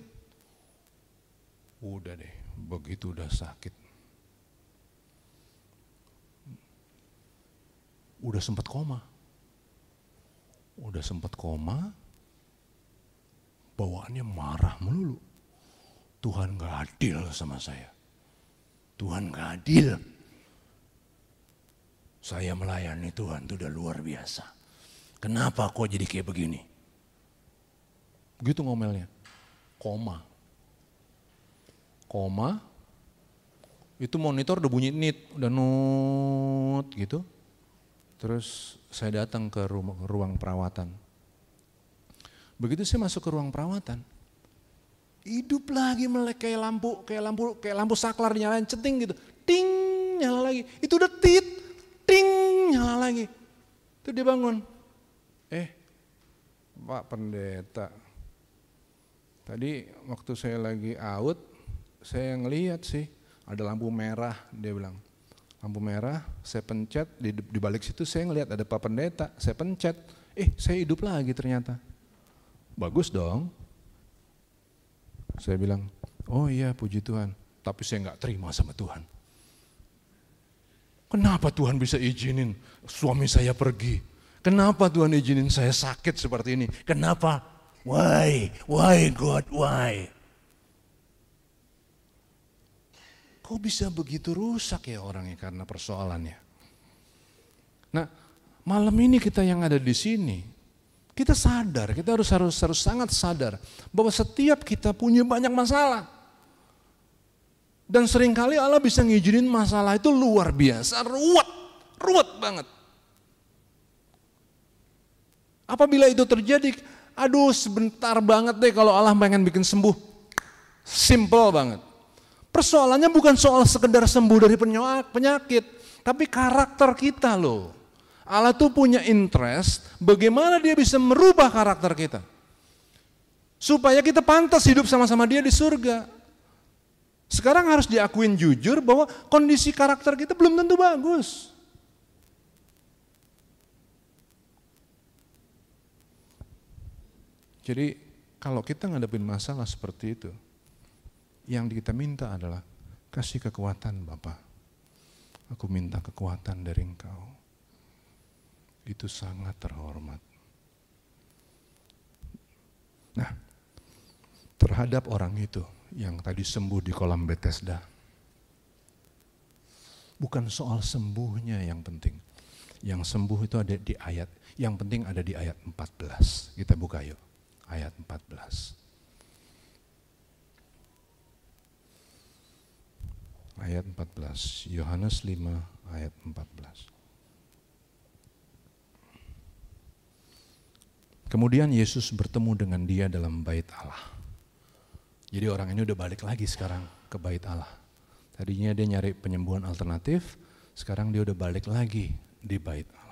Udah deh, begitu udah sakit udah sempat koma. Udah sempat koma, bawaannya marah melulu. Tuhan gak adil sama saya. Tuhan gak adil. Saya melayani Tuhan itu udah luar biasa. Kenapa kok jadi kayak begini? Begitu ngomelnya. Koma. Koma. Itu monitor udah bunyi nit, udah nut gitu. Terus saya datang ke ruang, ruang perawatan. Begitu saya masuk ke ruang perawatan, hidup lagi melek kayak lampu, kayak lampu, kayak lampu saklar nyalain ceting gitu, ting nyala lagi. Itu udah tit, ting nyala lagi. Itu dia bangun. Eh, Pak Pendeta, tadi waktu saya lagi out, saya ngeliat sih ada lampu merah, dia bilang lampu merah, saya pencet, di, di balik situ saya ngelihat ada Pak Pendeta, saya pencet, eh saya hidup lagi ternyata. Bagus dong. Saya bilang, oh iya puji Tuhan, tapi saya nggak terima sama Tuhan. Kenapa Tuhan bisa izinin suami saya pergi? Kenapa Tuhan izinin saya sakit seperti ini? Kenapa? Why? Why God? Why? Kok bisa begitu rusak ya orangnya karena persoalannya? Nah, malam ini kita yang ada di sini, kita sadar, kita harus harus harus sangat sadar bahwa setiap kita punya banyak masalah. Dan sering kali Allah bisa ngizinin masalah itu luar biasa, ruwet, ruwet banget. Apabila itu terjadi, aduh sebentar banget deh kalau Allah pengen bikin sembuh. Simple banget. Persoalannya bukan soal sekedar sembuh dari penyakit, tapi karakter kita loh. Allah tuh punya interest bagaimana dia bisa merubah karakter kita. Supaya kita pantas hidup sama-sama dia di surga. Sekarang harus diakuin jujur bahwa kondisi karakter kita belum tentu bagus. Jadi kalau kita ngadepin masalah seperti itu, yang kita minta adalah kasih kekuatan Bapak. Aku minta kekuatan dari Engkau. Itu sangat terhormat. Nah, terhadap orang itu yang tadi sembuh di kolam Bethesda. Bukan soal sembuhnya yang penting. Yang sembuh itu ada di ayat, yang penting ada di ayat 14. Kita buka yuk ayat 14. Ayat 14, Yohanes 5 ayat 14. Kemudian Yesus bertemu dengan dia dalam bait Allah. Jadi orang ini udah balik lagi sekarang ke bait Allah. Tadinya dia nyari penyembuhan alternatif, sekarang dia udah balik lagi di bait Allah.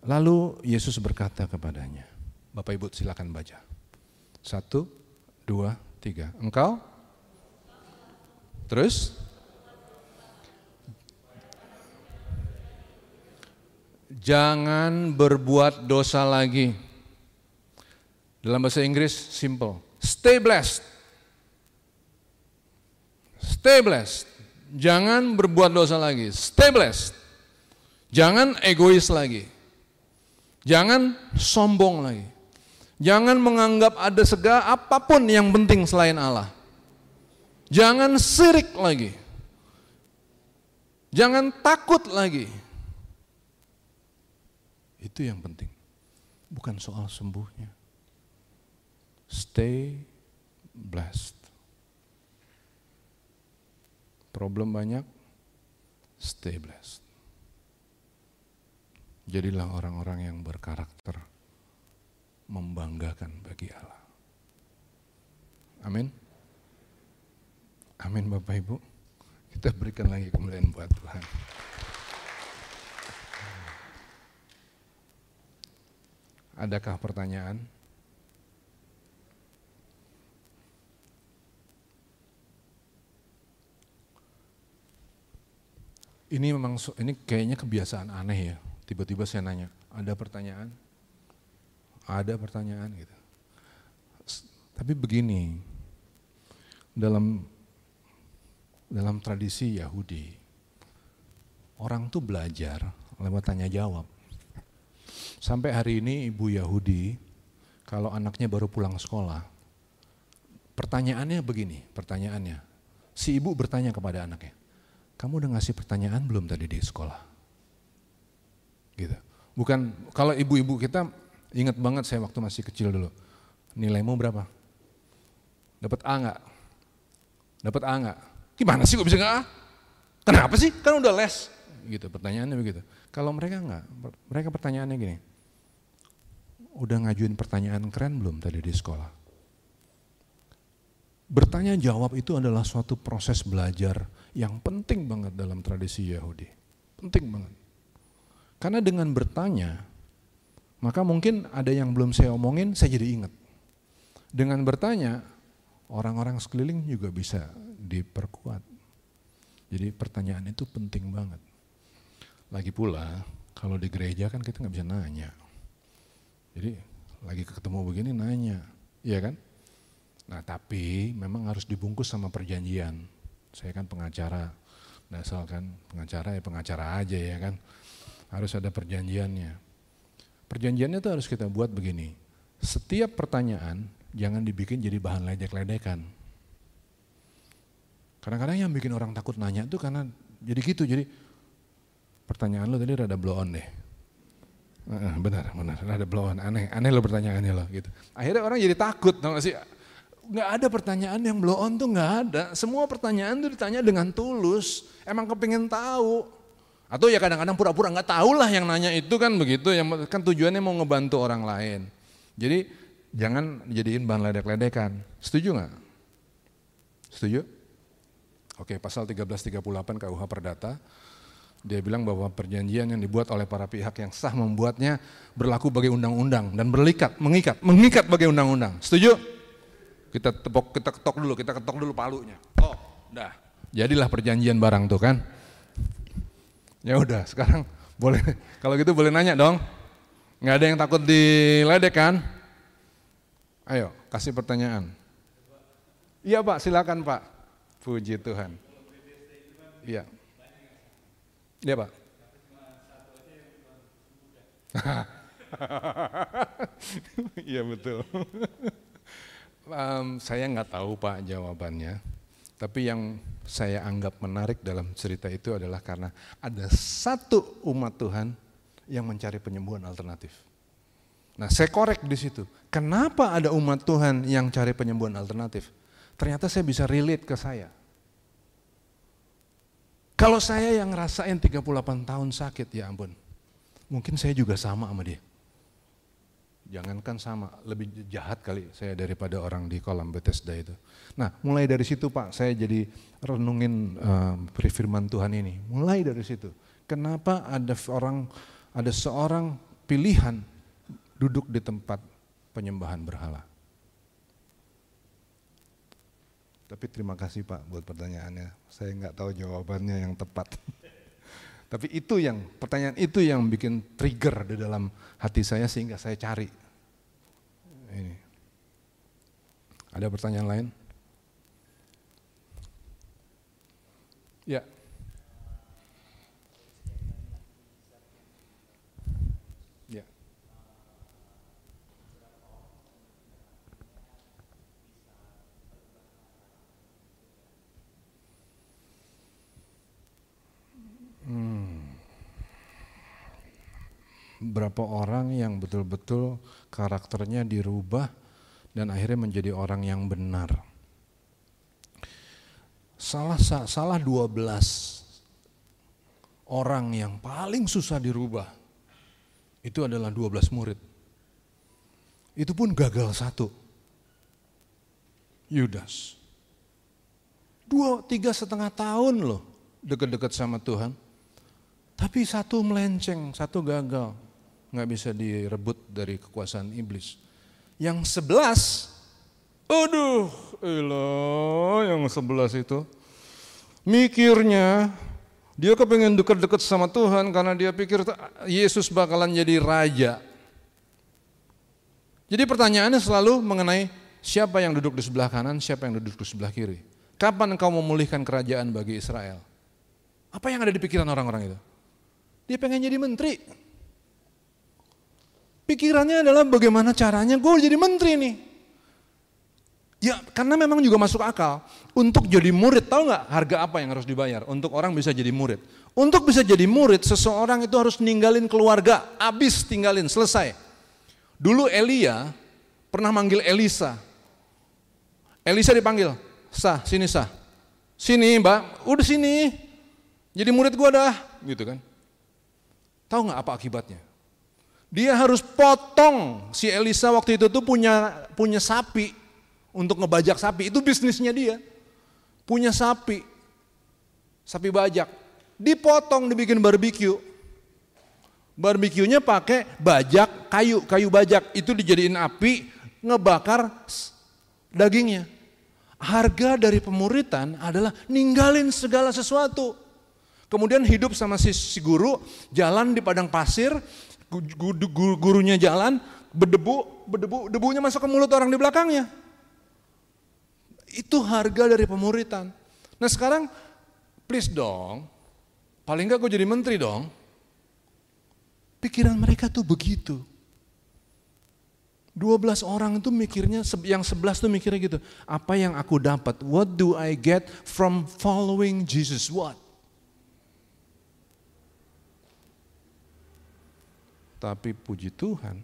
Lalu Yesus berkata kepadanya, Bapak Ibu silakan baca. Satu, dua, tiga. Engkau? Terus? Jangan berbuat dosa lagi. Dalam bahasa Inggris simple. Stay blessed. Stay blessed. Jangan berbuat dosa lagi. Stay blessed. Jangan egois lagi. Jangan sombong lagi. Jangan menganggap ada segala apa pun yang penting selain Allah. Jangan sirik lagi. Jangan takut lagi. Itu yang penting. Bukan soal sembuhnya. Stay blessed. Problem banyak, stay blessed. Jadilah orang-orang yang berkarakter, membanggakan bagi Allah. Amin. Amin Bapak Ibu. Kita berikan lagi kemuliaan buat Tuhan. Adakah pertanyaan? Ini memang ini kayaknya kebiasaan aneh ya. Tiba-tiba saya nanya, ada pertanyaan? Ada pertanyaan gitu. Tapi begini, dalam dalam tradisi Yahudi, orang tuh belajar lewat tanya jawab. Sampai hari ini ibu Yahudi, kalau anaknya baru pulang sekolah, pertanyaannya begini, pertanyaannya, si ibu bertanya kepada anaknya, kamu udah ngasih pertanyaan belum tadi di sekolah? Gitu. Bukan kalau ibu-ibu kita ingat banget saya waktu masih kecil dulu. Nilaimu berapa? Dapat A nggak? Dapat A nggak? Gimana sih kok bisa nggak A? Kenapa sih? Kan udah les. Gitu pertanyaannya begitu. Kalau mereka nggak, mereka pertanyaannya gini. Udah ngajuin pertanyaan keren belum tadi di sekolah? Bertanya jawab itu adalah suatu proses belajar yang penting banget dalam tradisi Yahudi. Penting banget. Karena dengan bertanya, maka mungkin ada yang belum saya omongin, saya jadi ingat. Dengan bertanya, orang-orang sekeliling juga bisa diperkuat. Jadi pertanyaan itu penting banget. Lagi pula, kalau di gereja kan kita nggak bisa nanya. Jadi lagi ketemu begini nanya, iya kan? Nah tapi memang harus dibungkus sama perjanjian. Saya kan pengacara, nah kan pengacara ya pengacara aja ya kan harus ada perjanjiannya. Perjanjiannya itu harus kita buat begini. Setiap pertanyaan jangan dibikin jadi bahan ledek-ledekan. Kadang-kadang yang bikin orang takut nanya itu karena jadi gitu. Jadi pertanyaan lo tadi rada blow on deh. benar, benar, rada blow on. Aneh, aneh lo pertanyaannya lo gitu. Akhirnya orang jadi takut, tau gak sih? Gak ada pertanyaan yang blow on tuh gak ada. Semua pertanyaan tuh ditanya dengan tulus. Emang kepingin tahu. Atau ya kadang-kadang pura-pura nggak tahu lah yang nanya itu kan begitu, yang kan tujuannya mau ngebantu orang lain. Jadi jangan jadiin bahan ledek-ledekan. Setuju nggak? Setuju? Oke, pasal 1338 KUH Perdata, dia bilang bahwa perjanjian yang dibuat oleh para pihak yang sah membuatnya berlaku bagi undang-undang dan berlikat, mengikat, mengikat bagi undang-undang. Setuju? Kita tepok, kita ketok dulu, kita ketok dulu palunya. Oh, dah. Jadilah perjanjian barang tuh kan. Ya udah, sekarang boleh kalau gitu boleh nanya dong. Nggak ada yang takut diledek kan? Ayo, kasih pertanyaan. Iya Pak, silakan Pak. Puji Tuhan. Iya. Iya Pak. *laughs* Iya betul. um, saya nggak tahu Pak jawabannya, tapi yang saya anggap menarik dalam cerita itu adalah karena ada satu umat Tuhan yang mencari penyembuhan alternatif. Nah, saya korek di situ. Kenapa ada umat Tuhan yang cari penyembuhan alternatif? Ternyata saya bisa relate ke saya. Kalau saya yang ngerasain 38 tahun sakit, ya ampun. Mungkin saya juga sama sama dia. Jangankan sama, lebih jahat kali saya daripada orang di kolam Bethesda itu. Nah, mulai dari situ Pak, saya jadi renungin uh, firman Tuhan ini. Mulai dari situ. Kenapa ada orang, ada seorang pilihan duduk di tempat penyembahan berhala? Tapi terima kasih Pak buat pertanyaannya. Saya nggak tahu jawabannya yang tepat. *laughs* Tapi itu yang pertanyaan itu yang bikin trigger di dalam hati saya sehingga saya cari. Ini. Ada pertanyaan lain? Ya. Hmm. Berapa orang yang betul-betul karakternya dirubah dan akhirnya menjadi orang yang benar. Salah salah 12 orang yang paling susah dirubah itu adalah 12 murid. Itu pun gagal satu. Yudas. Dua, tiga setengah tahun loh dekat-dekat sama Tuhan tapi satu melenceng, satu gagal. Nggak bisa direbut dari kekuasaan iblis. Yang sebelas, aduh, elah yang sebelas itu. Mikirnya, dia kepengen dekat-dekat sama Tuhan karena dia pikir Yesus bakalan jadi raja. Jadi pertanyaannya selalu mengenai siapa yang duduk di sebelah kanan, siapa yang duduk di sebelah kiri. Kapan engkau memulihkan kerajaan bagi Israel? Apa yang ada di pikiran orang-orang itu? Dia pengen jadi menteri. Pikirannya adalah bagaimana caranya gue jadi menteri nih. Ya karena memang juga masuk akal. Untuk jadi murid, tahu nggak harga apa yang harus dibayar untuk orang bisa jadi murid? Untuk bisa jadi murid, seseorang itu harus ninggalin keluarga, abis tinggalin, selesai. Dulu Elia pernah manggil Elisa. Elisa dipanggil, sah, sini sah. Sini mbak, udah sini. Jadi murid gua dah, gitu kan. Tahu nggak apa akibatnya? Dia harus potong si Elisa waktu itu tuh punya punya sapi untuk ngebajak sapi. Itu bisnisnya dia. Punya sapi. Sapi bajak. Dipotong dibikin barbeque. Barbeque-nya pakai bajak kayu, kayu bajak. Itu dijadiin api, ngebakar dagingnya. Harga dari pemuritan adalah ninggalin segala sesuatu. Kemudian hidup sama si, si guru, jalan di padang pasir, gurunya jalan, berdebu, berdebu, debunya masuk ke mulut orang di belakangnya. Itu harga dari pemuritan. Nah sekarang, please dong, paling enggak gue jadi menteri dong. Pikiran mereka tuh begitu. 12 orang itu mikirnya, yang 11 tuh mikirnya gitu, apa yang aku dapat? What do I get from following Jesus? What? Tapi puji Tuhan,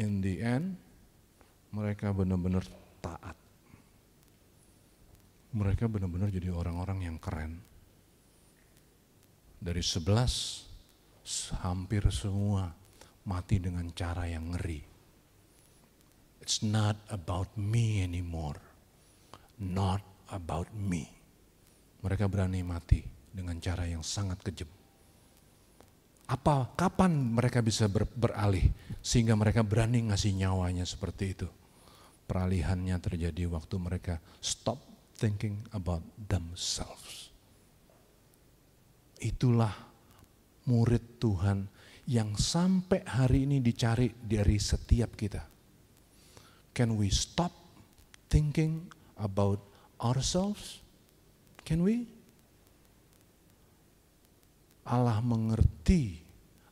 in the end mereka benar-benar taat. Mereka benar-benar jadi orang-orang yang keren. Dari sebelas, hampir semua mati dengan cara yang ngeri. It's not about me anymore. Not about me. Mereka berani mati dengan cara yang sangat kejam apa kapan mereka bisa ber, beralih sehingga mereka berani ngasih nyawanya seperti itu. peralihannya terjadi waktu mereka stop thinking about themselves. Itulah murid Tuhan yang sampai hari ini dicari dari setiap kita. Can we stop thinking about ourselves? Can we? Allah mengerti,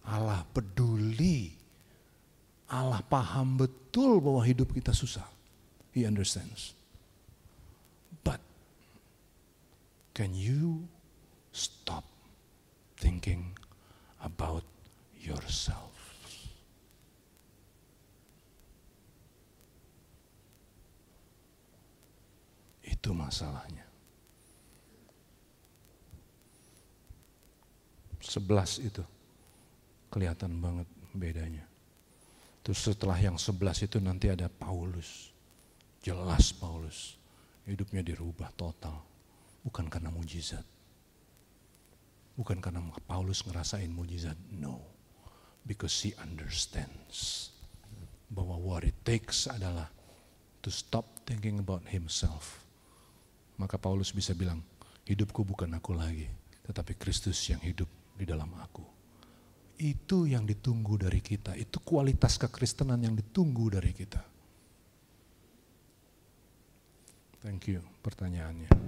Allah peduli, Allah paham betul bahwa hidup kita susah. He understands. But can you stop thinking about yourself? Itu masalahnya. Sebelas itu kelihatan banget bedanya. Terus setelah yang sebelas itu nanti ada Paulus. Jelas Paulus. Hidupnya dirubah total. Bukan karena mujizat. Bukan karena Paulus ngerasain mujizat. No. Because he understands. Bahwa what it takes adalah to stop thinking about himself. Maka Paulus bisa bilang, hidupku bukan aku lagi. Tetapi Kristus yang hidup di dalam aku. Itu yang ditunggu dari kita. Itu kualitas kekristenan yang ditunggu dari kita. Thank you pertanyaannya.